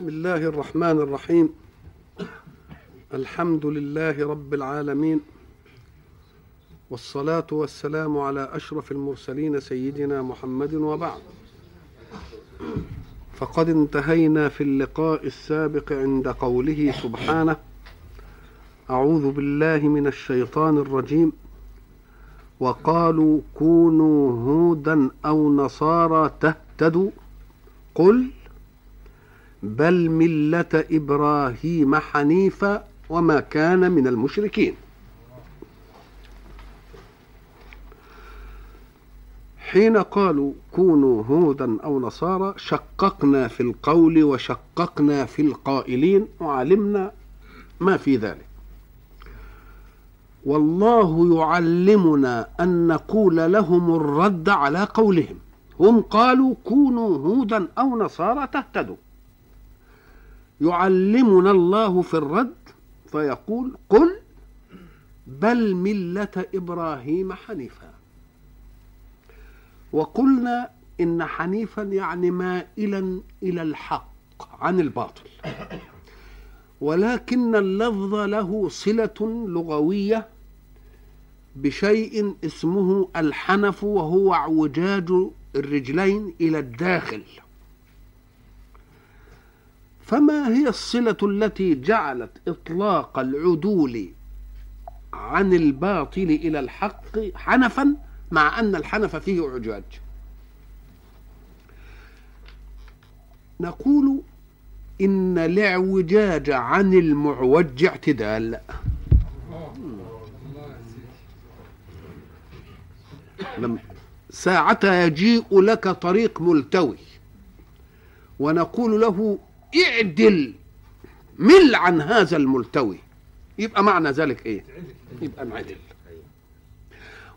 بسم الله الرحمن الرحيم. الحمد لله رب العالمين. والصلاة والسلام على أشرف المرسلين سيدنا محمد وبعد. فقد انتهينا في اللقاء السابق عند قوله سبحانه أعوذ بالله من الشيطان الرجيم. وقالوا كونوا هودا أو نصارى تهتدوا. قل بل ملة إبراهيم حنيفا وما كان من المشركين. حين قالوا كونوا هودا أو نصارى شققنا في القول وشققنا في القائلين وعلمنا ما في ذلك. والله يعلمنا أن نقول لهم الرد على قولهم. هم قالوا كونوا هودا أو نصارى تهتدوا. يعلمنا الله في الرد فيقول قل بل ملة إبراهيم حنيفا. وقلنا إن حنيفا يعني مائلا إلى الحق عن الباطل. ولكن اللفظ له صلة لغوية بشيء اسمه الحنف وهو اعوجاج الرجلين إلى الداخل. فما هي الصلة التي جعلت إطلاق العدول عن الباطل إلى الحق حنفا مع أن الحنف فيه اعوجاج نقول إن الاعوجاج عن المعوج اعتدال. ساعتها يجيء لك طريق ملتوي ونقول له اعدل مل عن هذا الملتوي. يبقى معنى ذلك إيه؟ يبقى انعدل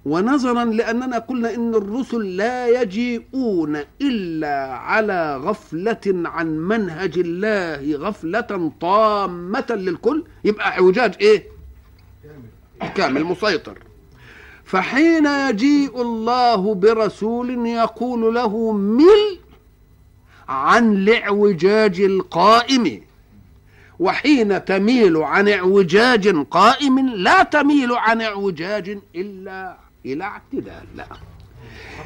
ونظرا لأننا قلنا إن الرسل لا يجيئون إلا على غفلة عن منهج الله غفلة طامة للكل. يبقى إعوجاج إيه؟ كامل مسيطر. فحين يجيء الله برسول يقول له مل عن الاعوجاج القائم. وحين تميل عن اعوجاج قائم لا تميل عن اعوجاج إلا إلى اعتدال. لا.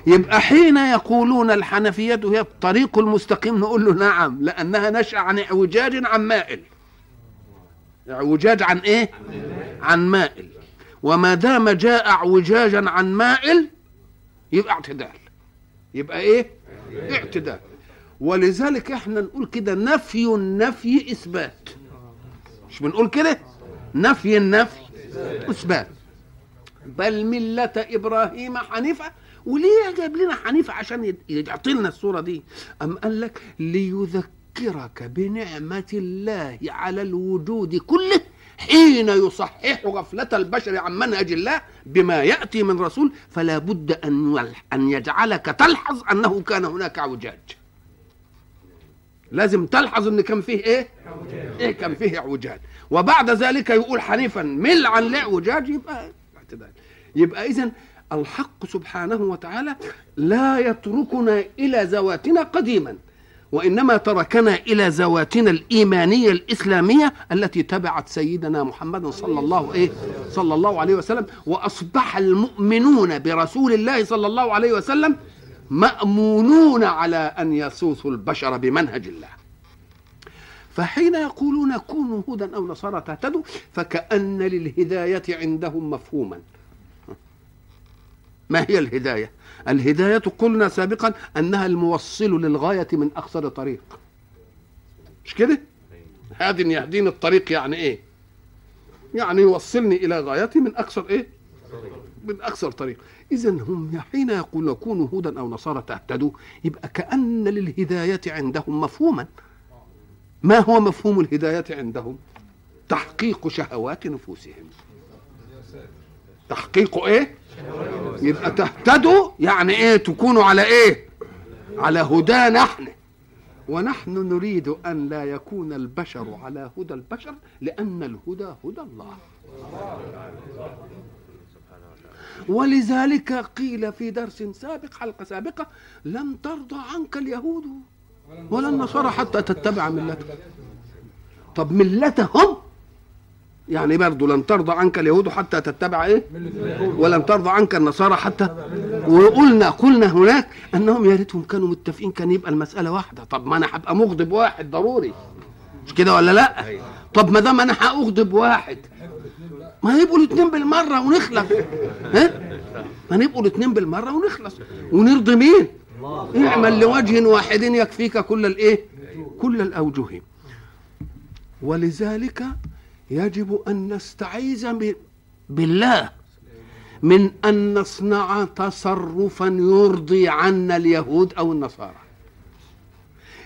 يبقى حين يقولون الحنفية هي الطريق المستقيم نقول له نعم لأنها نشأ عن اعوجاج عن مائل. اعوجاج عن إيه؟ عن مائل. وما دام جاء اعوجاجا عن مائل يبقى اعتدال. يبقى إيه؟ اعتدال. ولذلك إحنا نقول كده نفي النفي إثبات. مش بنقول كده؟ نفي النفي إثبات. بل ملة إبراهيم حنيفة. وليه جايب لنا حنيفة عشان يعطي لنا الصورة دي؟ أم قال لك ليذكرك بنعمة الله على الوجود كله حين يصحح غفلة البشر عن منهج الله بما يأتي من رسول. فلا بد أن أن يجعلك تلحظ أنه كان هناك أعوجاج. لازم تلحظ إن كان فيه إيه؟ إيه كان فيه اعوجاج. وبعد ذلك يقول حنيفا مل عن الاعوجاج يبقى اعتدال. يبقى اذا الحق سبحانه وتعالى لا يتركنا إلى ذواتنا قديما وإنما تركنا إلى ذواتنا الإيمانية الإسلامية التي تبعت سيدنا محمد صلى الله إيه؟ صلى الله عليه وسلم وأصبح المؤمنون برسول الله صلى الله عليه وسلم مأمونون على أن يسوسوا البشر بمنهج الله. فحين يقولون كونوا هودا أو نصارى تهتدوا فكأن للهداية عندهم مفهوما. ما هي الهداية؟ الهداية قلنا سابقا أنها الموصل للغاية من أقصر طريق. مش كده؟ هاد يهديني الطريق يعني إيه؟ يعني يوصلني إلى غايتي من أقصر إيه؟ من أقصر طريق. إذا هم حين يقولون كونوا هودا أو نصارى تهتدوا يبقى كأن للهداية عندهم مفهوما. ما هو مفهوم الهداية عندهم؟ تحقيق شهوات نفوسهم. تحقيق إيه؟ يبقى تهتدوا يعني إيه؟ تكونوا على إيه؟ على هدى نحن. ونحن نريد أن لا يكون البشر على هدى البشر لأن الهدى هدى الله. ولذلك قيل في درس سابق حلقة سابقة لن ترضى عنك اليهود ولا النصارى حتى تتبع ملتهم. طب ملتهم؟ يعني برضه لن ترضى عنك اليهود حتى تتبع إيه؟ ولن ترضى عنك النصارى حتى وقلنا قلنا هناك أنهم يا ريتهم كانوا متفقين كان يبقى المسألة واحدة. طب ما أنا هبقى مغضب واحد ضروري. مش كده ولا لا؟ طب ما دام أنا هأغضب واحد ما يبقوا الاثنين بالمرة ونخلص. ها؟ ما نبقوا الاثنين بالمرة ونخلص. ونرضي مين؟ اعمل لوجه واحد يكفيك كل الإيه؟ كل الأوجه. ولذلك يجب أن نستعيذ بالله من أن نصنع تصرفا يرضي عنا اليهود أو النصارى.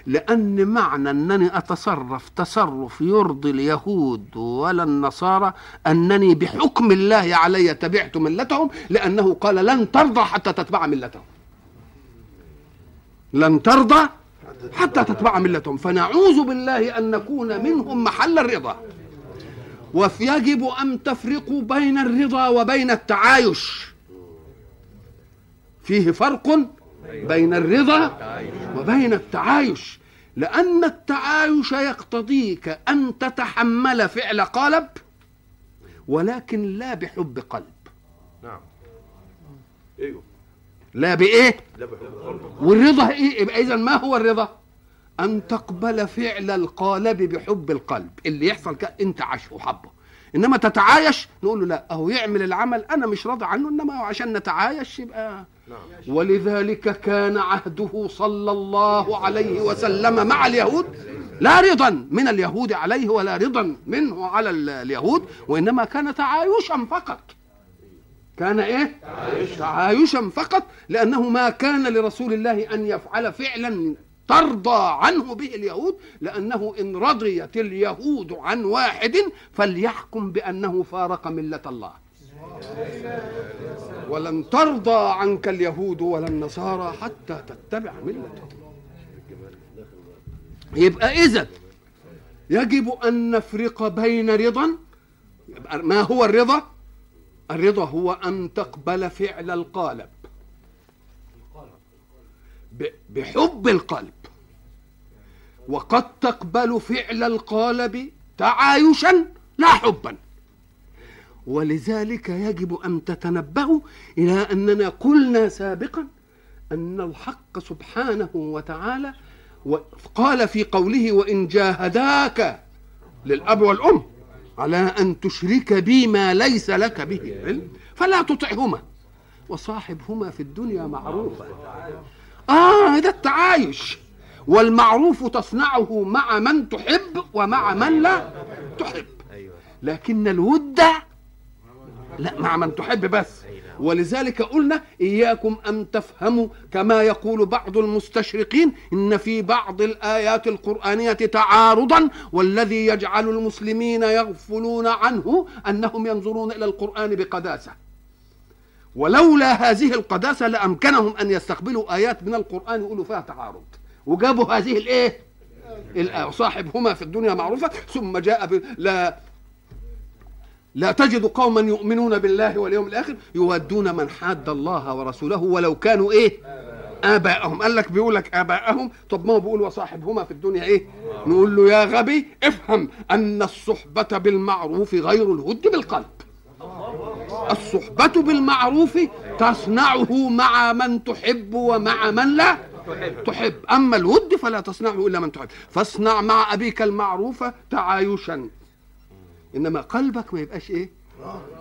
لأن معنى أنني أتصرف تصرف يرضي اليهود ولا النصارى أنني بحكم الله علي تبعت ملتهم لأنه قال لن ترضى حتى تتبع ملتهم. لن ترضى حتى تتبع ملتهم. فنعوذ بالله أن نكون منهم محل الرضا. ويجب أن تفرقوا بين الرضا وبين التعايش. فيه فرق بين الرضا وبين التعايش. لأن التعايش يقتضيك أن تتحمل فعل قالب ولكن لا بحب قلب. نعم. أيوه. لا بإيه؟ لا بحب والرضا إيه؟ يبقى اذا ما هو الرضا؟ أن تقبل فعل القالب بحب القلب. اللي يحصل كده أنت عاشه وحبه إنما تتعايش؟ نقول له لا. أهو يعمل العمل أنا مش راضي عنه إنما عشان نتعايش يبقى. نعم. ولذلك كان عهده صلى الله عليه وسلم مع اليهود لا رضا من اليهود عليه ولا رضا منه على اليهود وإنما كان تعايشا فقط. كان إيه؟ تعايشا فقط لأنه ما كان لرسول الله أن يفعل فعلا ترضى عنه به اليهود لأنه إن رضيت اليهود عن واحد فليحكم بأنه فارق ملة الله. ولن ترضى عنك اليهود ولا النصارى حتى تتبع ملتهم يبقى إذا يجب أن نفرق بين رضا ما هو الرضا؟ الرضا هو أن تقبل فعل القالب. بحب القلب. وقد تقبل فعل القالب تعايشا لا حبا. ولذلك يجب أن تتنبهوا إلى أننا قلنا سابقا أن الحق سبحانه وتعالى قال في قوله وإن جاهداك للأب والأم على أن تشرك بي ما ليس لك به علم فلا تطعهما وصاحبهما في الدنيا معروفا. آه ده التعايش. والمعروف تصنعه مع من تحب ومع من لا تحب. لكن الود لا مع من تحب بس. ولذلك قلنا إياكم أن تفهموا كما يقول بعض المستشرقين إن في بعض الآيات القرآنية تعارضا والذي يجعل المسلمين يغفلون عنه أنهم ينظرون إلى القرآن بقداسة. ولولا هذه القداسة لأمكنهم أن يستقبلوا آيات من القرآن يقولوا فيها تعارض. وجابوا هذه الايه؟ صاحبهما في الدنيا معروفة ثم جاء. لا لا تجد قوما يؤمنون بالله واليوم الآخر يودون من حاد الله ورسوله ولو كانوا إيه؟ ابائهم قال لك بيقول لك ابائهم طب ما هو بيقول وصاحبهما في الدنيا إيه؟ نقول له يا غبي افهم أن الصحبة بالمعروف غير الود بالقلب. الصحبة بالمعروف تصنعه مع من تحب ومع من لا تحب, تحب. أما الود فلا تصنعه إلا من تحب. فاصنع مع أبيك المعروف تعايشا. إنما قلبك ما يبقاش إيه؟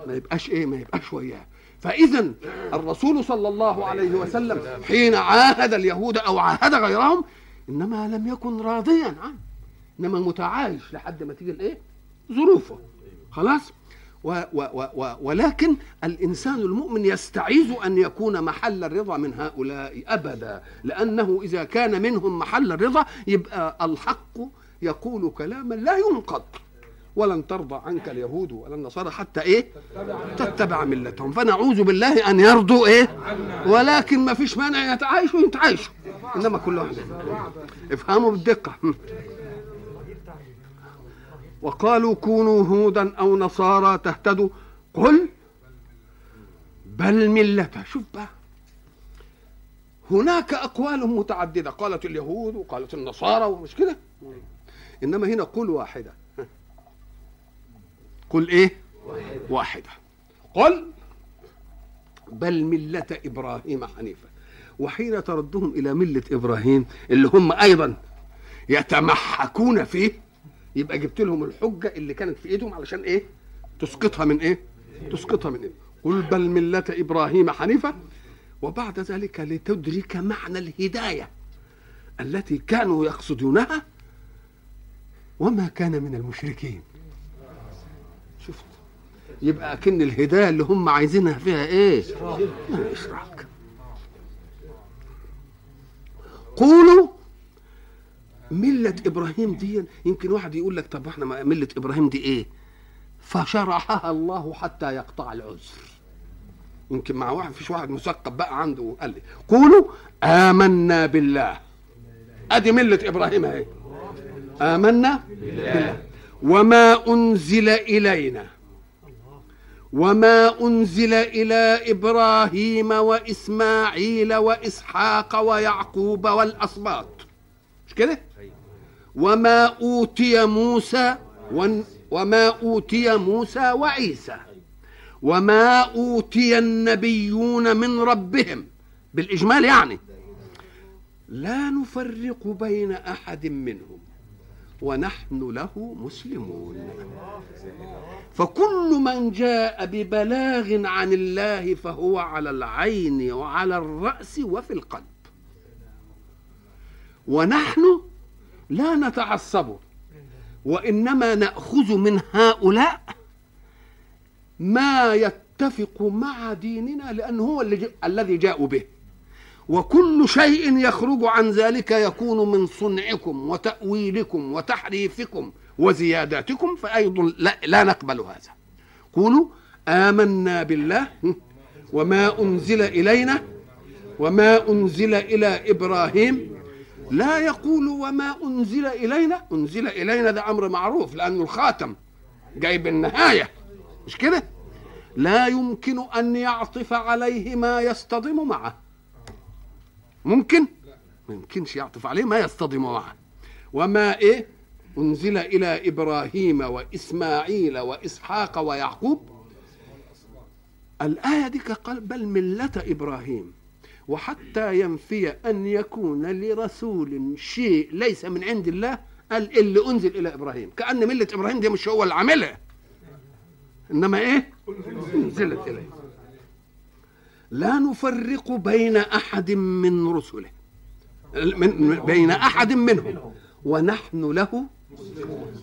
ما يبقاش إيه؟ ما يبقاش وياه. فإذا الرسول صلى الله عليه وسلم حين عاهد اليهود أو عاهد غيرهم إنما لم يكن راضيا عنه. إنما متعايش لحد ما تيجي الإيه؟ ظروفه. خلاص؟ و و و ولكن الإنسان المؤمن يستعيذ أن يكون محل الرضا من هؤلاء أبدا لأنه إذا كان منهم محل الرضا يبقى الحق يقول كلاما لا ينقض. ولن ترضى عنك اليهود ولا النصارى حتى إيه؟ تتبع ملتهم. فنعوذ بالله أن يرضوا إيه؟ ولكن ما فيش مانع يتعايشوا يتعايشوا إنما كل واحد افهموا بالدقة. وقالوا كونوا هودا أو نصارى تهتدوا. قل بل ملة. شوف بقى. هناك أقوال متعددة. قالت اليهود وقالت النصارى ومش كده. إنما هنا قل واحدة. قل إيه؟ واحدة. قل بل ملة إبراهيم حنيفة. وحين تردهم إلى ملة إبراهيم اللي هم أيضا يتمحكون فيه يبقى جبت لهم الحجة اللي كانت في إيدهم علشان إيه؟ تسقطها من إيه؟ تسقطها من إيه؟ قل بل ملة إبراهيم حنيفة. وبعد ذلك لتدرك معنى الهداية التي كانوا يقصدونها وما كان من المشركين. شفت؟ يبقى كن الهداية اللي هم عايزينها فيها إيه؟ إشراك. قولوا ملة إبراهيم دي يمكن واحد يقول لك طب إحنا ملة إبراهيم دي إيه؟ فشرحها الله حتى يقطع العذر. يمكن مع واحد فيش واحد مثقف بقى عنده قال لي قولوا آمنا بالله. أدي ملة إبراهيم أهي. آمنا بالله. وما أنزل إلينا. وما أنزل إلى إبراهيم وإسماعيل وإسحاق ويعقوب والأسباط مش كده؟ وما أوتي موسى وما أوتي موسى وعيسى. وما أوتي النبيون من ربهم. بالإجمال يعني. لا نفرق بين أحد منهم. ونحن له مسلمون. فكل من جاء ببلاغ عن الله فهو على العين وعلى الرأس وفي القلب. ونحن لا نتعصب وإنما نأخذ من هؤلاء ما يتفق مع ديننا لأنه هو اللي الذي جاءوا به. وكل شيء يخرج عن ذلك يكون من صنعكم وتأويلكم وتحريفكم وزياداتكم فأيضا لا, لا نقبل هذا. قولوا آمنا بالله وما أنزل إلينا وما أنزل إلى إبراهيم لا يقول وما أنزل إلينا. أنزل إلينا ده أمر معروف لأنه الخاتم جايب النهاية مش كده؟ لا يمكن أن يعطف عليه ما يصطدم معه. ممكن؟ ما يمكنش يعطف عليه ما يصطدم معه. وما إيه؟ أنزل إلى إبراهيم وإسماعيل وإسحاق ويعقوب. الآية دي قال بل مله إبراهيم. وحتى ينفي أن يكون لرسول شيء ليس من عند الله قال اللي أنزل إلى إبراهيم. كأن ملة إبراهيم دي مش هو اللي عاملها إنما إيه؟ أنزلت إليه. لا نفرق بين أحد من رسله من بين أحد منهم ونحن له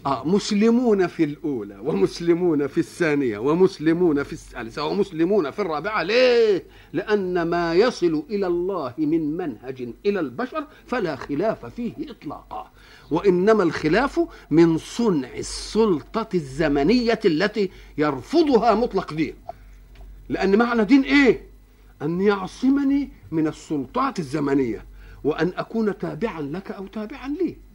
آه مسلمون في الأولى ومسلمون في الثانية ومسلمون في الثالثة ومسلمون في الرابعة ليه؟ لأن ما يصل إلى الله من منهج إلى البشر فلا خلاف فيه إطلاقا وإنما الخلاف من صنع السلطة الزمنية التي يرفضها مطلق دين لأن معنى دين إيه؟ أن يعصمني من السلطات الزمنية وأن أكون تابعا لك أو تابعا لي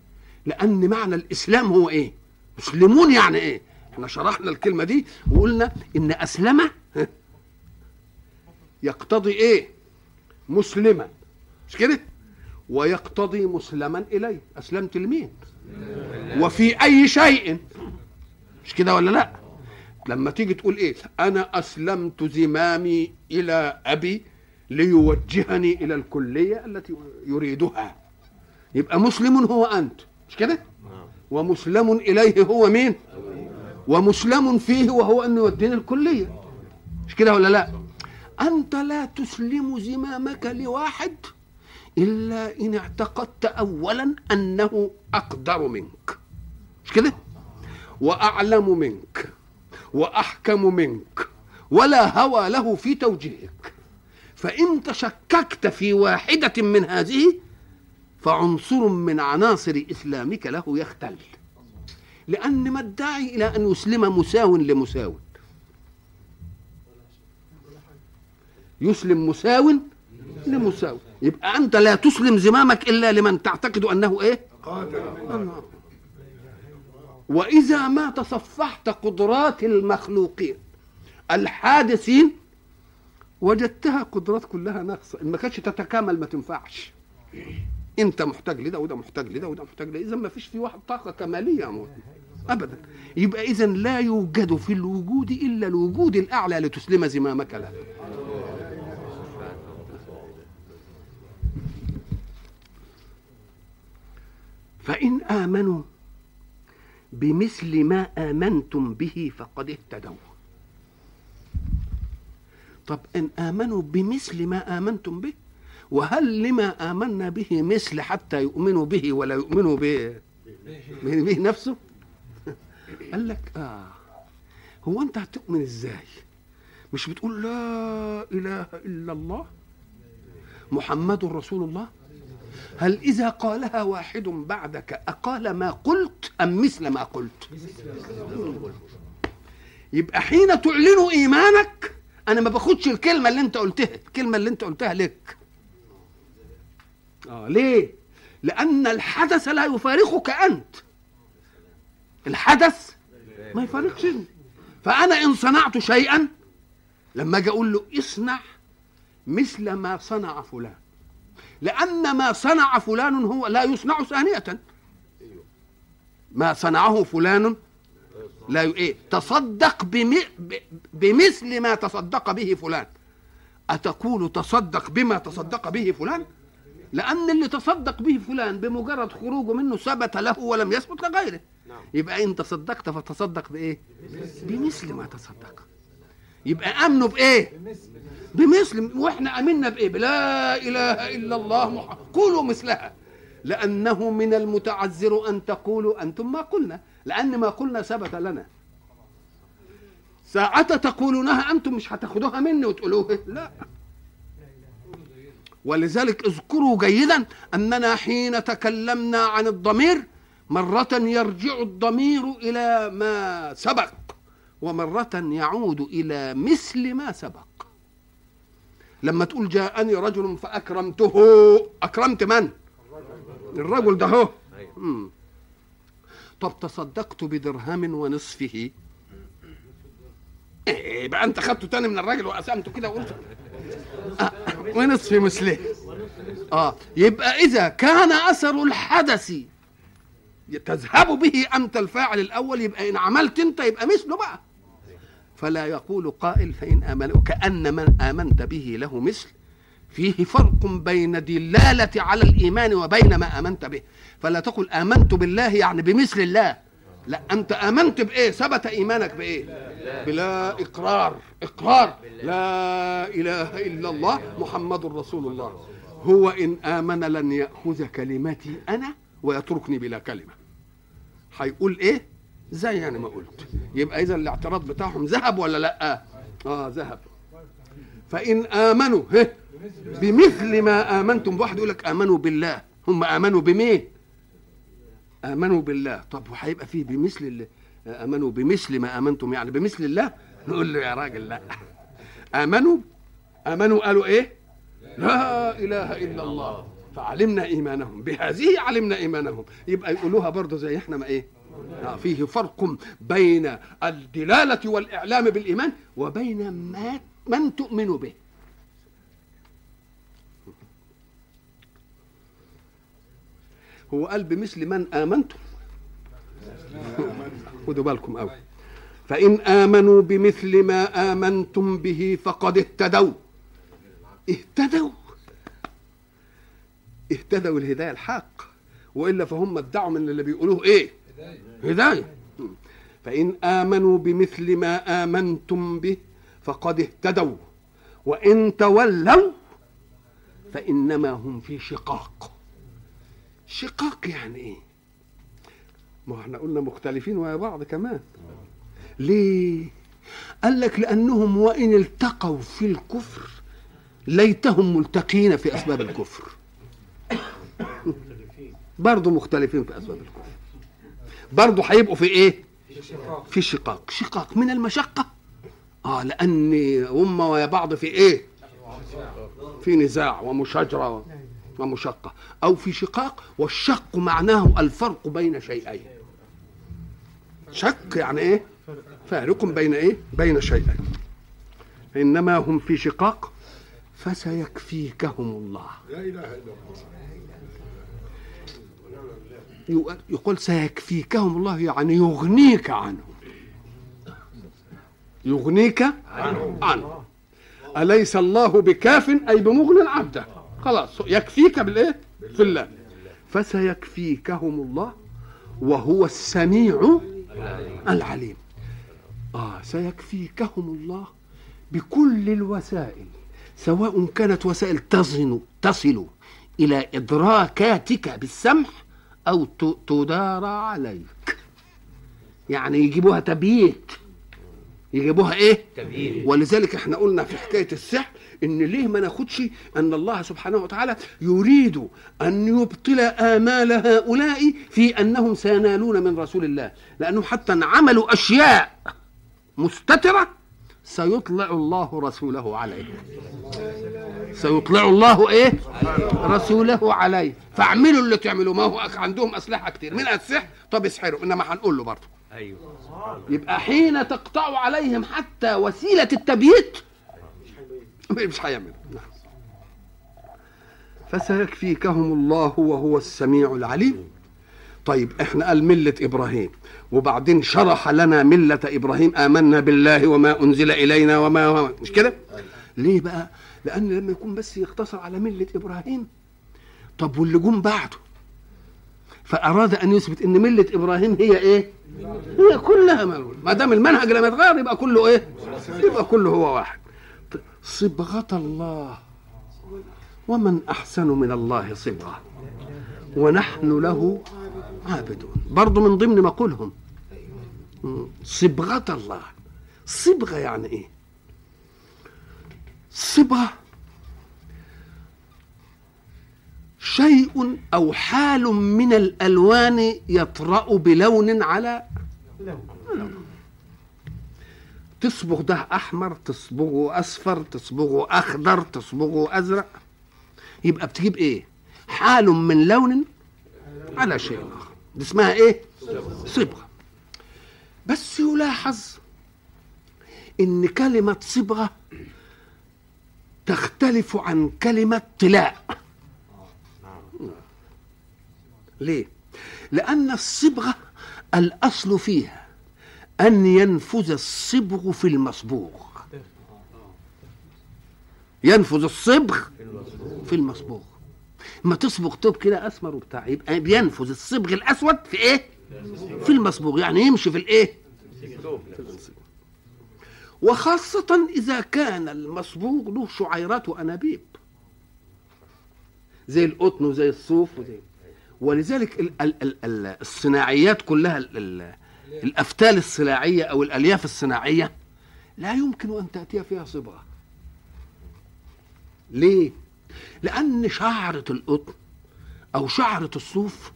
لأن معنى الإسلام هو إيه؟ مسلمون يعني إيه؟ إحنا شرحنا الكلمة دي وقلنا إن أسلم يقتضي إيه؟ مسلما. مش كده؟ ويقتضي مسلما إليه. أسلمت لمين؟ وفي أي شيء. مش كده ولا لأ؟ لما تيجي تقول إيه؟ أنا أسلمت زمامي إلى أبي ليوجهني إلى الكلية التي يريدها. يبقى مسلم هو أنت. مش كده؟ ومسلم إليه هو مين؟ ومسلم فيه وهو أنه يوديني الكلية. مش كده ولا لا؟ أنت لا تسلم زمامك لواحد إلا إن اعتقدت اولا أنه أقدر منك. مش كده؟ وأعلم منك وأحكم منك ولا هوى له في توجيهك. فإن تشككت في واحدة من هذه فعنصر من عناصر إسلامك له يختل لأن ما الداعي إلى أن يسلم مساو لمساو؟ يسلم مساو لمساو. يبقى أنت لا تسلم زمامك إلا لمن تعتقد أنه إيه؟ قادر. وإذا ما تصفحت قدرات المخلوقين الحادثين وجدتها قدرات كلها ناقصة. إن ما كانتش تتكامل ما تنفعش. انت محتاج لده وده محتاج لده وده محتاج لده. اذا ما فيش في واحد طاقة كمالية موت. ابدا. يبقى اذا لا يوجد في الوجود إلا الوجود الأعلى لتسلم زمامك له فإن آمنوا بمثل ما آمنتم به فقد اهتدوا. طب إن آمنوا بمثل ما آمنتم به وهل لما آمنا به مثل حتى يؤمنوا به ولا يؤمنوا به به نفسه؟ قال لك آه. هو أنت هتؤمن إزاي؟ مش بتقول لا إله إلا الله؟ محمد رسول الله؟ هل إذا قالها واحد بعدك أقال ما قلت أم مثل ما قلت؟ يبقى حين تعلن إيمانك أنا ما باخدش الكلمة اللي أنت قلتها الكلمة اللي أنت قلتها لك. آه ليه؟ لأن الحدث لا يفارقك أنت. الحدث ما يفارقش أنت. فأنا إن صنعت شيئا لما أجي أقول له اصنع مثل ما صنع فلان. لأن ما صنع فلان هو لا يصنع ثانية. ما صنعه فلان لا. إيه تصدق بم... بمثل ما تصدق به فلان. أتقول تصدق بما تصدق به فلان؟ لأن اللي تصدق به فلان بمجرد خروجه منه ثبت له ولم يثبت لغيره. يبقى إن تصدقت فتصدق بإيه؟ بمثل ما تصدق. يبقى أمنوا بإيه؟ بمثل. وإحنا أمنا بإيه؟ بلا إله إلا الله محمد. قولوا مثلها. لأنه من المتعذر أن تقولوا أنتم ما قلنا. لأن ما قلنا ثبت لنا. ساعة تقولونها أنتم مش هتاخدوها مني وتقولوها لا. ولذلك اذكروا جيدا أننا حين تكلمنا عن الضمير مرة يرجع الضمير إلى ما سبق ومرة يعود إلى مثل ما سبق لما تقول جاءني رجل فأكرمته أكرمت من؟ الرجل ده هو. طب تصدقت بدرهم ونصفه إيه بقى أنت خدته تاني من الراجل وقسمته كده وقلت ونصف مثله آه يبقى إذا كان أثر الحدث تذهب به أنت الفاعل الأول يبقى إن عملت أنت يبقى مثله بقى. فلا يقول قائل فإن آمن كان من آمنت به له مثل. فيه فرق بين دلالة على الإيمان وبين ما آمنت به. فلا تقل آمنت بالله يعني بمثل الله. لا أنت آمنت بإيه؟ ثبت إيمانك بإيه؟ بلا إقرار. إقرار. لا إله إلا الله محمد رسول الله. هو إن آمن لن يأخذ كلمتي أنا ويتركني بلا كلمة. هيقول إيه؟ زي يعني ما قلت. يبقى إذا الاعتراض بتاعهم ذهب ولا لأ؟ آه ذهب. فإن آمنوا هه بمثل ما آمنتم بواحد يقول لك آمنوا بالله. هم آمنوا بمين؟ آمنوا بالله. طب وهيبقى فيه بمثل اللي آمنوا بمثل ما آمنتم يعني بمثل الله؟ نقول له يا راجل لا. آمنوا؟ آمنوا قالوا إيه؟ لا إله إلا الله. فعلمنا إيمانهم. بهذه علمنا إيمانهم. يبقى يقولوها برضه زي إحنا ما إيه؟ آه فيه فرق بين الدلالة والإعلام بالإيمان وبين ما من تؤمن به. هو قال بمثل من آمنتم. خدوا بالكم قوي. فإن آمنوا بمثل ما آمنتم به فقد اهتدوا. اهتدوا. اهتدوا الهداية الحق. وإلا فهم ادعوا من اللي بيقولوه إيه؟ هداية. فإن آمنوا بمثل ما آمنتم به فقد اهتدوا. وإن تولوا فإنما هم في شقاق. شقاق يعني إيه؟ ما إحنا قلنا مختلفين ويا بعض كمان. ليه؟ قال لك لأنهم وإن التقوا في الكفر ليتهم ملتقين في أسباب الكفر. برضه مختلفين في أسباب الكفر. برضه هيبقوا في إيه؟ في شقاق. شقاق من المشقة. آه لأن هم ويا بعض في إيه؟ في نزاع ومشاجرة. ومشقة أو في شقاق والشق معناه الفرق بين شيئين. شق يعني إيه؟ فارق بين إيه؟ بين شيئين. إنما هم في شقاق فسيكفيكهم الله. لا إله إلا الله. يقول سيكفيكهم الله يعني يغنيك عنهم يغنيك عنه, عنه. أليس الله بكاف أي بمغن عبده خلاص يكفيك بالإيه؟ في الله فسيكفيكهم الله وهو السميع العليم. آه سيكفيكهم الله بكل الوسائل سواء كانت وسائل تصل تصل إلى إدراكاتك بالسمع أو تدار عليك. يعني يجيبوها تبييت. يجيبوها إيه؟ تبييت. ولذلك إحنا قلنا في حكاية السحر إن ليه ما ناخدش أن الله سبحانه وتعالى يريد أن يبطل آمال هؤلاء في أنهم سينالون من رسول الله. لانهم حتى عملوا أشياء مستترة سيطلع الله رسوله عليه. سيطلع الله إيه؟ رسوله عليه. فاعملوا اللي تعملوا. ما هو عندهم أسلحة كتير. من السحر؟ طب اسحروا. إنما هنقول له برضه. أيوه. يبقى حين تقطع عليهم حتى وسيلة التبييت مش هيعمل نعم. فسيكفيكهم الله وهو السميع العليم. طيب إحنا قال ملة إبراهيم وبعدين شرح لنا ملة إبراهيم. آمنا بالله وما أنزل إلينا وما مش كده؟ ليه بقى؟ لأن لما يكون بس يقتصر على ملة إبراهيم طب واللي جم بعده؟ فأراد أن يثبت إن ملة إبراهيم هي إيه؟ هي كلها ما دام المنهج لما يتغير يبقى كله إيه؟ يبقى كله هو واحد. صبغة الله. ومن أحسن من الله صبغة. ونحن له عابدون. برضه من ضمن مقولهم. صبغة الله. صبغة يعني إيه؟ صبغة. شيء أو حال من الألوان يطرأ بلون على لون. تصبغ ده أحمر تصبغه أصفر تصبغه أخضر تصبغه أزرق. يبقى بتجيب إيه؟ حال من لون على شيء آخر. دي اسمها إيه؟ صبغة. بس يلاحظ إن كلمة صبغة تختلف عن كلمة طلاء. ليه؟ لأن الصبغة الأصل فيها أن ينفذ الصبغ في المصبوغ. ينفذ الصبغ في المصبوغ. ما تصبغ طوب كده أسمر وبتاع يبقى بينفذ الصبغ الأسود في إيه؟ في المصبوغ يعني يمشي في الإيه؟ وخاصة إذا كان المصبوغ له شعيرات وأنابيب. زي القطن وزي الصوف وزي ولذلك ال ال ال ال الصناعيات كلها الأفتال الصناعية أو الألياف الصناعية لا يمكن أن تأتي فيها صبغة. ليه؟ لأن شعرة القطن أو شعرة الصوف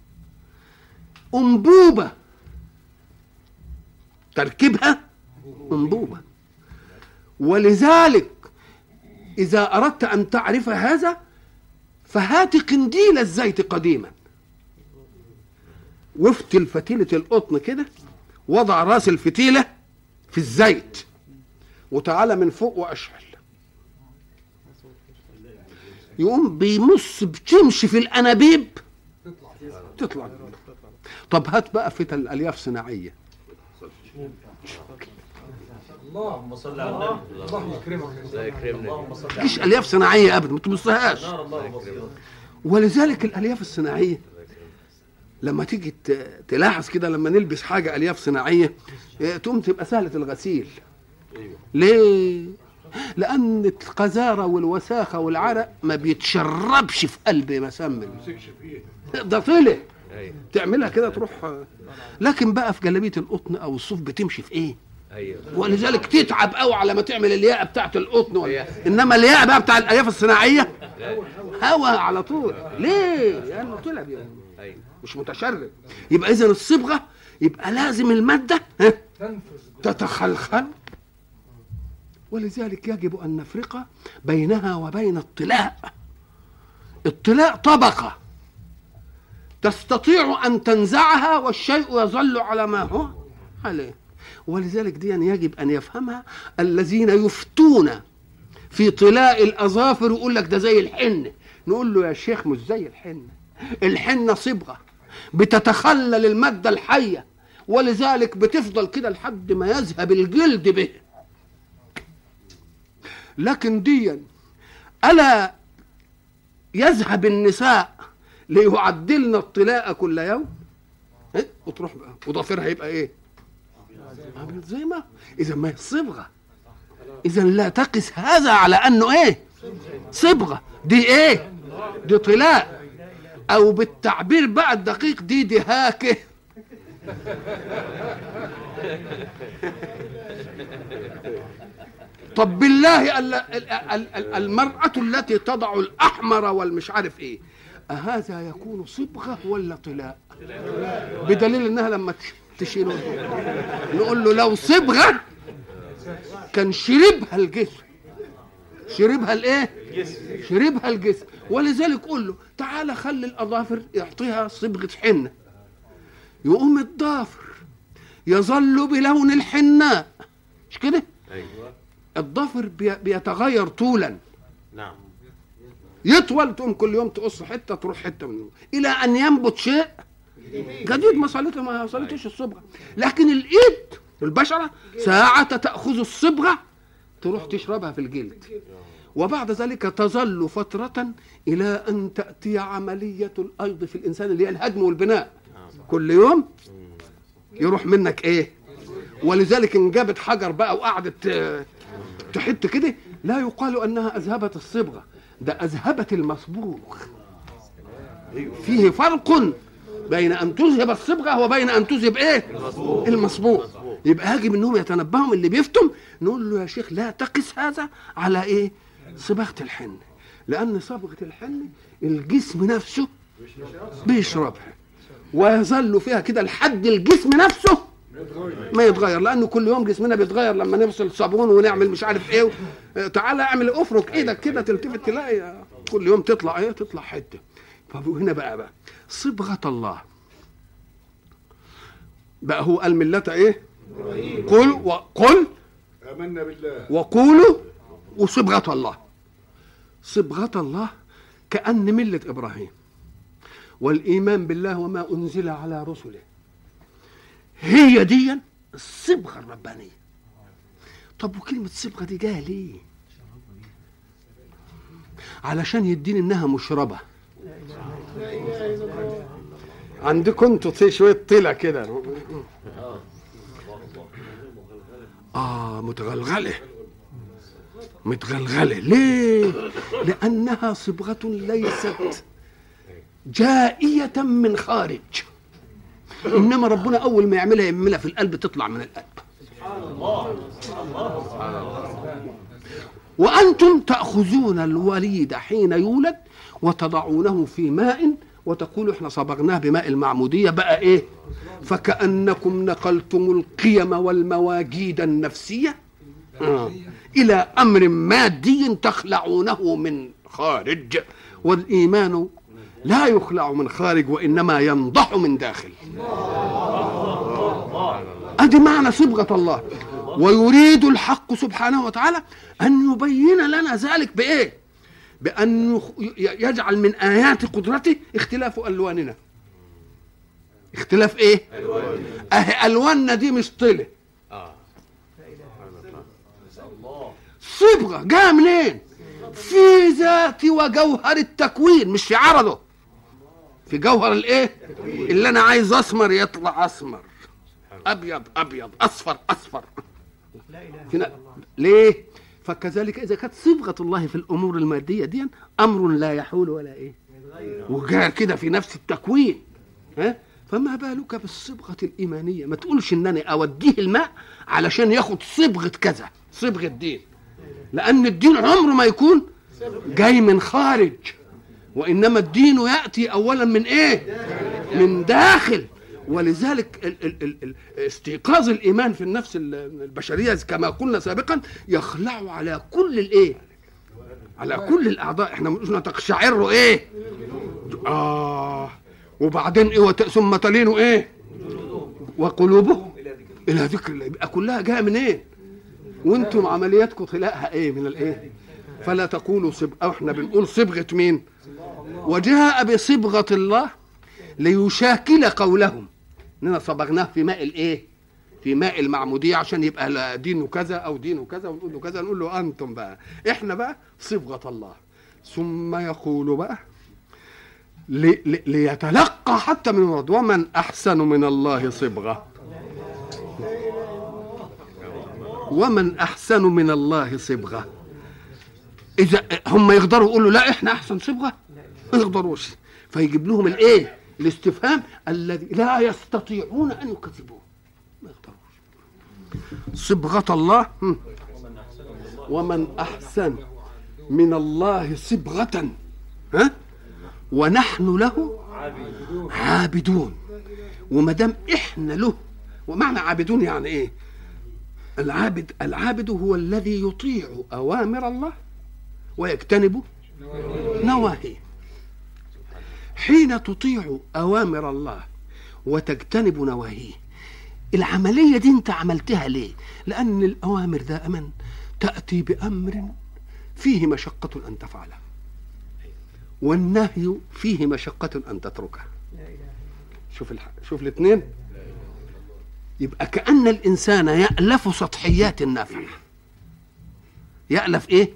أنبوبة. تركيبها أنبوبة. ولذلك إذا أردت أن تعرف هذا فهات قنديل الزيت قديما. وافتل فتيلة القطن كده. وضع راس الفتيلة في الزيت. وتعالى من فوق وأشعل. يقوم بيمص بتمشي في الأنابيب. تطلع. طب هات بقى فتل الألياف صناعية. اللهم صل على النبي. الله يكرمك الله يكرمنا مفيش ألياف صناعية ابدا ما تبصهاش ولذلك الألياف الصناعية لما تيجي تلاحظ كده لما نلبس حاجة ألياف صناعية تقوم تبقى سهلة الغسيل. ليه؟ لأن القذارة والوساخة والعرق ما بيتشربش في قلب مسمن. ده طلع. تعملها كده تروح لكن بقى في جلابية القطن أو الصوف بتمشي في إيه؟ أيوه. ولذلك تتعب قوي على ما تعمل الياقة بتاعت القطن ولا أيوة. إنما الياقة بقى بتاع الألياف الصناعية هوا على طول. ليه؟ لأنه طلع أيوة. مش متشرب يبقى اذا الصبغة يبقى لازم المادة تتخلخل. ولذلك يجب أن نفرق بينها وبين الطلاء. الطلاء طبقة. تستطيع أن تنزعها والشيء يظل على ما هو عليه. ولذلك دي يجب أن يفهمها الذين يفتون في طلاء الأظافر ويقول لك ده زي الحنه نقول له يا شيخ مش زي الحنه الحنة صبغة. بتتخلل المادة الحية ولذلك بتفضل كده لحد ما يذهب الجلد به. لكن ديا ألا يذهب النساء ليعدلن الطلاء كل يوم؟ إيه؟ وتروح بقى. وضفيرها يبقى إيه؟ عامل زي ما. إذا ما هي صبغة. إذا لا تقس هذا على أنه إيه؟ صبغة. دي إيه؟ دي طلاء. أو بالتعبير بقى الدقيق دي دهاكه طب بالله ال- ال- ال- ال- المرأة التي تضع الأحمر والمش عارف إيه أهذا يكون صبغة ولا طلاء؟ بدليل إنها لما تش- تشيله نقول له لو صبغة كان شربها الجسم. شربها الايه شربها الجسم. ولذلك قول له تعالى خلي الأظافر يعطيها صبغة حنة. يقوم الضافر يظل بلون الحناء مش كده؟ أيوه. الضفر بي- بيتغير طولا. نعم. يطول تقوم كل يوم تقص حتة تروح حتة منه إلى أن ينبت شيء. جديد ما صلته ما وصلتش الصبغة. لكن الإيد البشرة ساعة تأخذ الصبغة تروح تشربها في الجلد. وبعد ذلك تظل فترة إلى أن تأتي عملية الأيض في الإنسان اللي هي الهدم والبناء. كل يوم يروح منك إيه؟ ولذلك إن جابت حجر بقى وقعدت آه، تحت كده. لا يقال أنها أذهبت الصبغة ده أذهبت المصبوغ. فيه فرق بين أن تذهب الصبغة وبين أن تذهب إيه؟ المصبوغ. يبقى يجب إنهم يتنبهوا من اللي بيفتم نقول له يا شيخ لا تقس هذا على إيه؟ صبغه الحنه لأن صبغه الحنه الجسم نفسه بيشربها. ويظل فيها كده لحد الجسم نفسه ما يتغير لأنه كل يوم جسمنا بيتغير لما نفصل صابون ونعمل مش عارف إيه تعالى أعمل أفرك إيدك كده تلتفت تلاقي كل يوم تطلع إيه؟ تطلع حتة. فهنا بقى بقى. صبغة الله. بقى هو قال ملة إيه؟ قل وقل آمنا بالله. وقولوا وصبغة الله. صبغة الله كأن ملة إبراهيم. والإيمان بالله وما أنزل على رسله. هي دي الصبغة الربانية. طب وكلمة صبغة دي جاية ليه؟ علشان يدين إنها مشربة. عندكم أنتوا شوية طلع كده. آه متغلغلة. متغلغلة. ليه؟ لأنها صبغة ليست جائية من خارج. إنما ربنا أول ما يعملها يعملها في القلب تطلع من القلب. وأنتم تأخذون الوليد حين يولد وتضعونه في ماء وتقولوا إحنا صبغناه بماء المعمودية بقى إيه؟ فكأنكم نقلتم القيم والمواجيد النفسية. آه. إلى أمر مادي تخلعونه من خارج والإيمان لا يخلع من خارج وإنما ينضح من داخل. أدي معنى صبغة الله. ويريد الحق سبحانه وتعالى أن يبين لنا ذلك بإيه؟ ي- يجعل من آيات قدرته اختلاف ألواننا. اختلاف إيه؟ اهي الواننا دي مش طله آه صبغة جاية منين؟ في ذات وجوهر التكوين مش في عرضه. في جوهر الإيه؟ اللي أنا عايز أسمر يطلع أسمر. أبيض أبيض أصفر أصفر. فينا ليه؟ فكذلك إذا كانت صبغة الله في الأمور المادية دي أمر لا يحول ولا إيه. وجاء كده في نفس التكوين. ها؟ فما بالك بالصبغة الإيمانية؟ ما تقولش إن أنا اوديه الماء علشان ياخد صبغة كذا صبغة دين لأن الدين عمره ما يكون جاي من خارج وإنما الدين يأتي اولا من إيه؟ من داخل. ولذلك استيقاظ الإيمان في النفس ال- البشرية كما قلنا سابقا يخلع على كل الايه على كل الأعضاء. إحنا قلنا تقشعر إيه؟ آه. وبعدين إيه؟ ثم تلين إيه؟ وقلوبهم إلى ذكر الله. يبقى كلها جاية من إيه؟ وأنتم عملياتكم طلاقها إيه؟ من الإيه؟ فلا تقولوا صبغة إحنا بنقول صبغة مين؟ وجاء بصبغة الله ليشاكل قولهم. إننا صبغناه في ماء الإيه؟ في ماء المعمودية عشان يبقى دينه كذا أو دينه كذا ونقول له كذا نقول له أنتم بقى. إحنا بقى صبغة الله. ثم يقول بقى لي لي ليتلقى حتى من المرض ومن أحسن من الله صبغة. ومن أحسن من الله صبغة. إذا هم يقدروا يقولوا لا إحنا أحسن صبغة؟ ما يقدروش. فيجيب لهم الإيه؟ الاستفهام الذي لا يستطيعون أن يكذبوه. ما يقدروش. صبغة الله. ومن أحسن من الله صبغة ها. ونحن له عابدون. وما دام إحنا له ومعنى عابدون يعني إيه؟ العابد العابد هو الذي يطيع أوامر الله ويجتنب نواهيه. حين تطيع أوامر الله وتجتنب نواهيه. العملية دي انت عملتها ليه؟ لأن الأوامر دائما تأتي بأمر فيه مشقة أن تفعله. والنهي فيه مشقة أن تتركه. شوف الح... شوف الاثنين. يبقى كأن الإنسان يألف سطحيات النفع. يألف إيه؟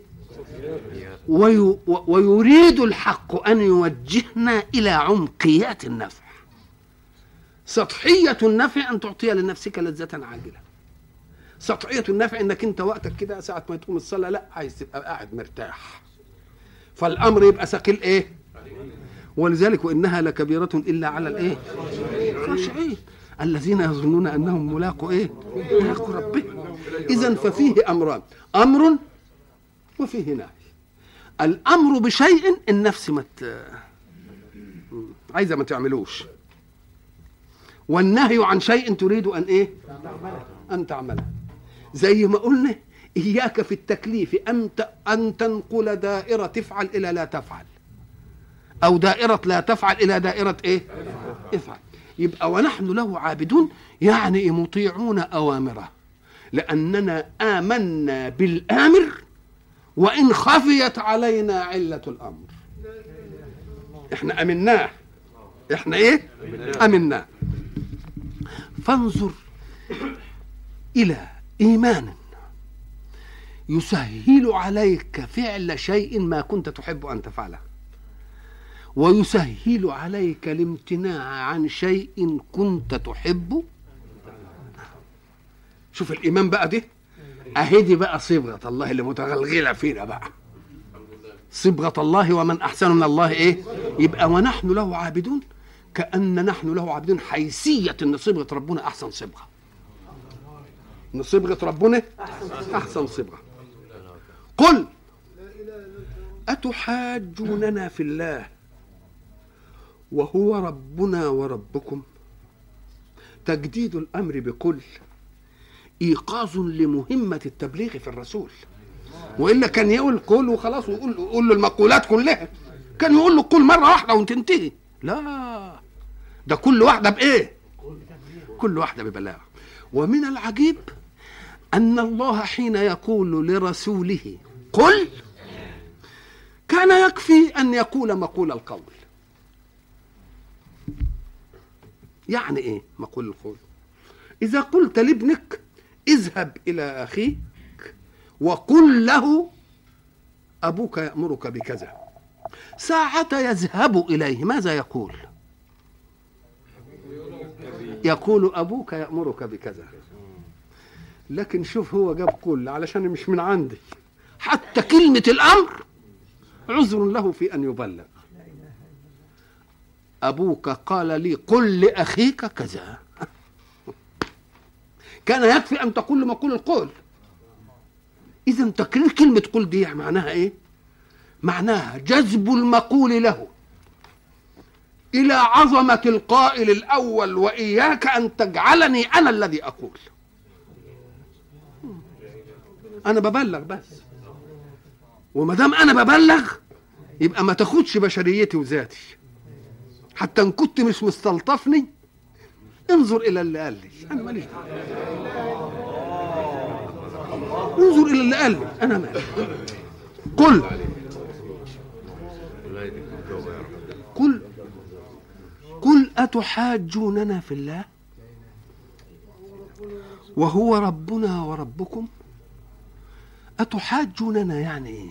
وي... ويريد الحق أن يوجهنا إلى عمقيات النفع. سطحية النفع أن تعطي لنفسك لذة عاجلة. سطحية النفع إنك أنت وقتك كده ساعة ما تقوم الصلاة لا عايز تبقى قاعد مرتاح. فالأمر يبقى ثقيل إيه؟ ولذلك وإنها لكبيرة إلا على الإيه؟ خاشعين. الذين يظنون أنهم ملاقوا إيه؟ ملاقوا ربهم. اذا ففيه أمران. أمر وفيه نهي الأمر بشيء النفس ما. عايزة ما تعملوش. والنهي عن شيء تريد أن إيه؟ أن تعمله. زي ما قلنا إياك في التكليف أن أن تنقل دائرة تفعل إلى لا تفعل. أو دائرة لا تفعل إلى دائرة إيه؟ افعل. يبقى ونحن له عابدون يعني مطيعون أوامره. لأننا آمنا بالآمر وإن خفيت علينا علة الأمر. إحنا أمناه. إحنا إيه؟ أمناه. فانظر إلى إيمان. يسهل عليك فعل شيء ما كنت تحب أن تفعله. ويسهل عليك الامتناع عن شيء كنت تحب. شوف الإيمان بقى دي اهي دي بقى صبغة الله اللي متغلغلة فينا بقى. صبغة الله ومن أحسن من الله إيه؟ يبقى ونحن له عابدون. كأن نحن له عابدون. حيثية إن صبغة ربنا أحسن صبغة. إن صبغة ربنا أحسن صبغة. قل أتحاجوننا في الله وهو ربنا وربكم؟ تجديد الأمر بقل إيقاظ لمهمة التبليغ في الرسول. وإلا كان يقول قل وخلاص ويقول يقول له المقولات كلها. كان يقول له قل مرة واحدة وتنتهي. لا. ده كل واحدة بإيه؟ كل واحدة ببلاغ. ومن العجيب أن الله حين يقول لرسوله قل كان يكفي أن يقول مقول القول. يعني إيه مقول القول؟ إذا قلت لابنك اذهب إلى أخيك وقل له أبوك يأمرك بكذا. ساعة يذهب إليه. ماذا يقول؟ يقول أبوك يأمرك بكذا. لكن شوف هو جاب قل علشان مش من عندي. حتى كلمة الأمر عذر له في أن يبلغ. أبوك قال لي قل لأخيك كذا. كان يكفي أن تقول مقول القول. إذا تكرير كلمة قل دي معناها إيه؟ معناها جذب المقول له. إلى عظمة القائل الأول وإياك أن تجعلني أنا الذي أقول. أنا ببلغ بس. وما دام أنا ببلغ يبقى ما تاخدش بشريتي وذاتي. حتى إن كنت مش مستلطفني انظر إلى اللي قال لي أنا ماليش انظر إلى اللي قال لي أنا مالي. قل. قل. قل أتحاجوننا في الله؟ وهو ربنا وربكم. أتحاجوننا يعني إيه؟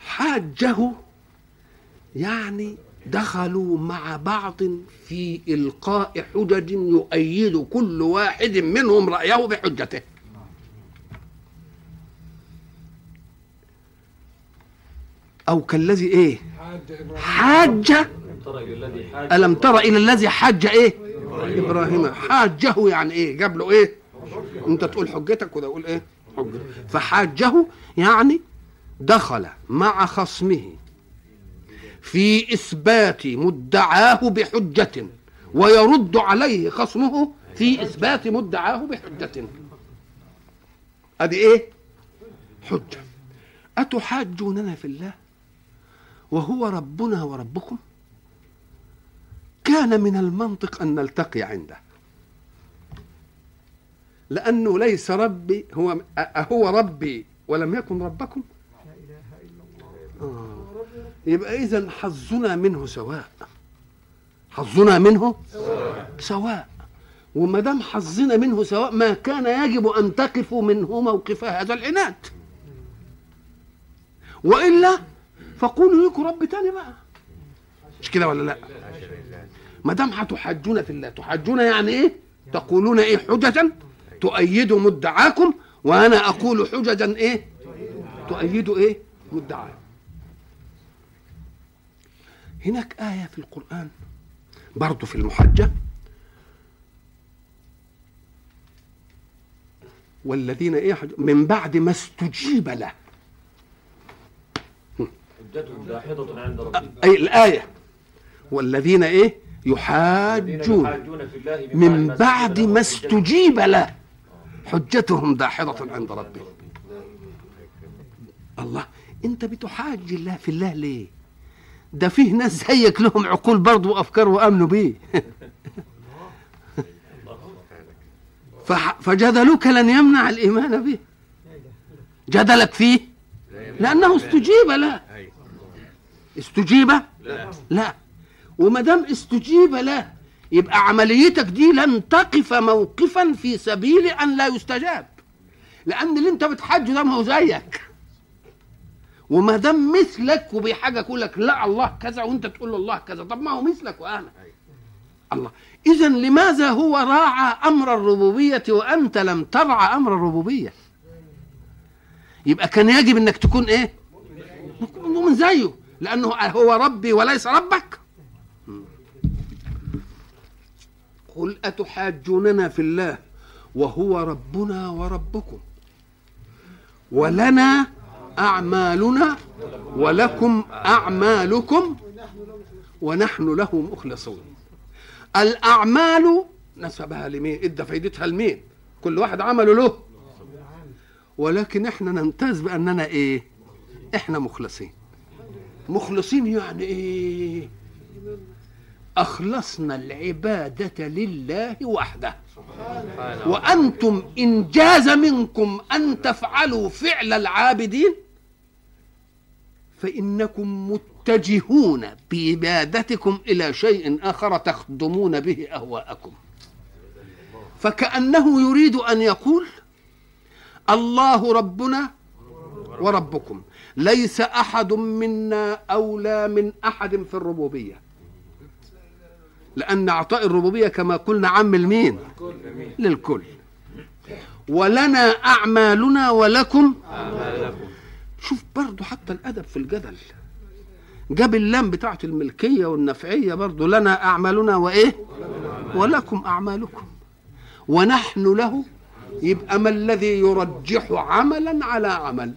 حاجة يعني دخلوا مع بعض في إلقاء حجج يؤيد كل واحد منهم رأيه بحجته. أو كالذي إيه؟ حاج. ألم تر إلى الذي حج إيه؟ إبراهيم. حاجة يعني إيه؟ جاب له إيه؟ أنت تقول حجتك وده يقول إيه؟ حجة. فحاجه يعني دخل مع خصمه. في إثبات مدعاه بحجة ويرد عليه خصمه في إثبات مدعاه بحجة. أدي إيه؟ حجة. أتحاجوننا في الله وهو ربنا وربكم؟ كان من المنطق أن نلتقي عنده. لأنه ليس ربي هو أهو ربي ولم يكن ربكم؟ آه. يبقى إذا حظنا منه سواء. حظنا منه سواء. وما دام حظنا منه سواء ما كان يجب أن تقفوا منه موقف هذا العناد. وإلا فقولوا لكم رب تاني بقى. مش كده ولا لا؟ ما دام هتحاجون في الله تحاجون يعني إيه؟ تقولون إيه حججا؟ تؤيد مدعاكم وأنا أقول حججا إيه؟ تؤيد إيه؟ مدعاكم. هناك آية في القرآن برضو في المحجة. والذين إيه من بعد ما استجيب له. حجتهم داحضة عند ربهم أي الآية. والذين إيه؟ يحاجون. من بعد ما استجيب له. استجيب له. حجتهم داحضة عند ربهم الله أنت بتحاج الله في الله ليه؟ ده فيه ناس زيك لهم عقول برضه وأفكار وامنوا بيه فجدلك لن يمنع الإيمان به. جدلك فيه؟ لأنه استجيب له استجيب؟ لا. وما دام استجيب له يبقى عمليتك دي لن تقف موقفا في سبيل أن لا يستجاب. لأن اللي أنت بتحجه ده ما هو زيك وما دام مثلك وبحاجه يقول لك لا الله كذا وأنت تقول له الله كذا. طب ما هو مثلك وأنا الله. اذا لماذا هو راعى أمر الربوبية وأنت لم ترعى أمر الربوبية؟ يبقى كان يجب إنك تكون إيه؟ تكون من زيه لأنه هو ربي وليس ربك. قل أتحاجوننا في الله وهو ربنا وربكم. ولنا أعمالنا ولكم أعمالكم ونحن له مخلصون. الأعمال نسبها لمين؟ إدى فايدتها لمين؟ كل واحد عمله له. ولكن إحنا نمتاز باننا إيه؟ إحنا مخلصين. مخلصين يعني إيه؟ أخلصنا العبادة لله وحده. وأنتم إن جاز منكم أن تفعلوا فعل العابدين فإنكم متجهون بعبادتكم إلى شيء آخر تخدمون به أهواءكم. فكأنه يريد أن يقول الله ربنا وربكم ليس أحد منا أولى من أحد في الربوبية. لأن أعطاء الربوبية كما قلنا عام المين للكل. ولنا أعمالنا ولكم شوف برضو حتى الأدب في الجدل. جاب اللام بتاعت الملكية والنفعية برضو لنا أعمالنا وإيه؟ ولكم أعمالكم. ونحن له يبقى ما الذي يرجح عملا على عمل.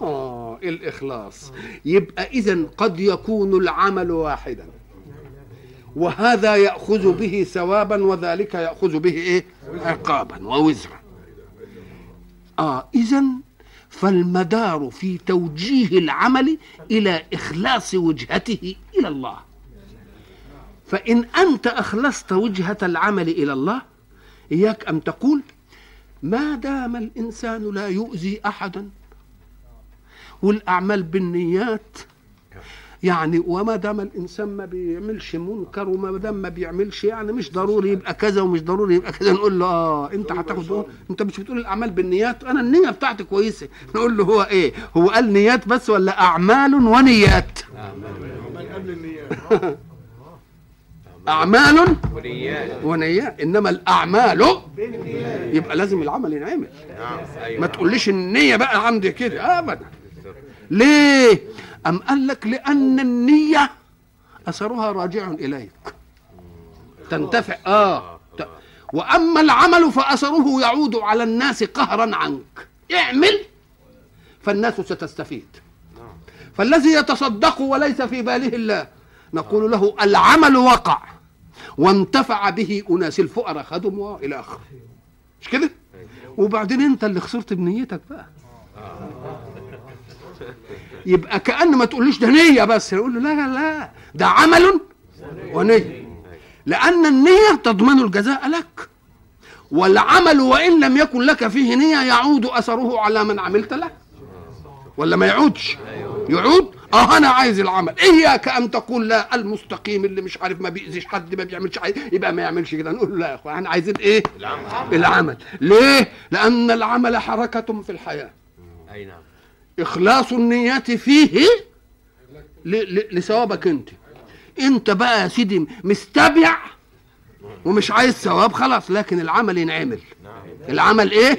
آه الإخلاص. يبقى اذا قد يكون العمل واحدا. وهذا يأخذ به ثوابا وذلك يأخذ به إيه؟ عقابا ووزرا. آه اذا فالمدار في توجيه العمل إلى إخلاص وجهته إلى الله. فإن أنت أخلصت وجهة العمل إلى الله إياك أن تقول ما دام الإنسان لا يؤذي احدا. والأعمال بالنيات يعني وما دام الإنسان ما بيعملش منكر وما دام ما بيعملش يعني مش ضروري يبقى كذا ومش ضروري يبقى كذا. نقول له آه أنت هتاخد أنت مش بتقول الأعمال بالنيات؟ أنا النية بتاعتي كويسة. نقول له هو إيه؟ هو قال نيات بس ولا أعمال ونيات؟ أعمال ونيات. ونيات. إنما الأعمال يبقى لازم العمل ينعمل. نعم أيوه. ما تقوليش النية بقى عندي كده ابدا. ليه؟ أم قال لك لأن النية أثرها راجع إليك. تنتفع ت- وأما العمل فأثره يعود على الناس قهرا عنك. اعمل فالناس ستستفيد. فالذي يتصدق وليس في باله الله نقول له العمل وقع وانتفع به أناس الفقراء خدم والى آخره. مش كده؟ وبعدين أنت اللي خسرت بنيتك بقى. يبقى كأن ما تقوليش ده نية بس. نقول له لا لا ده عمل. ونية. لأن النية تضمن الجزاء لك. والعمل وإن لم يكن لك فيه نية يعود أثره على من عملت له ولا ما يعودش؟ يعود. آه أنا عايز العمل. إياك أن تقول لا المستقيم اللي مش عارف ما بيأذيش حد ما بيعملش حاجة. يبقى ما يعملش كده. نقول لا يا إخوان إحنا عايزين إيه؟ العمل. العمل. ليه؟ لأن العمل حركة في الحياة. أي نعم. إخلاص النيات فيه لثوابك أنت. أنت بقى يا سيدي مستبع ومش عايز ثواب خلاص لكن العمل ينعمل. العمل إيه؟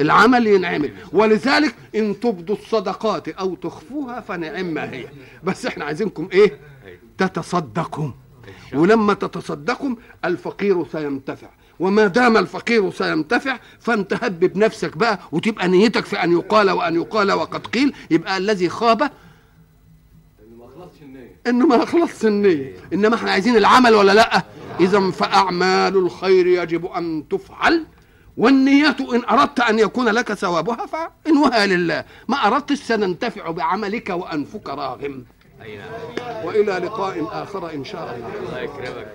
العمل. ينعمل. ولذلك إن تبدوا الصدقات أو تخفوها فنعم ما هي. بس إحنا عايزينكم إيه؟ تتصدقوا. ولما تتصدقوا الفقير سينتفع. وما دام الفقير سينتفع فانت هبب نفسك بقى وتبقى نيتك في أن يقال وأن يقال وقد قيل يبقى الذي خاب إنه ما اخلصش النية. إنما إحنا عايزين العمل ولا لأ؟ اذا فأعمال الخير يجب أن تفعل والنيات إن أردت أن يكون لك ثوابها فانوها لله. ما اردت سننتفع بعملك وأنفك راغم. نعم. وإلى لقاء آخر إن شاء الله. الله يكرمك.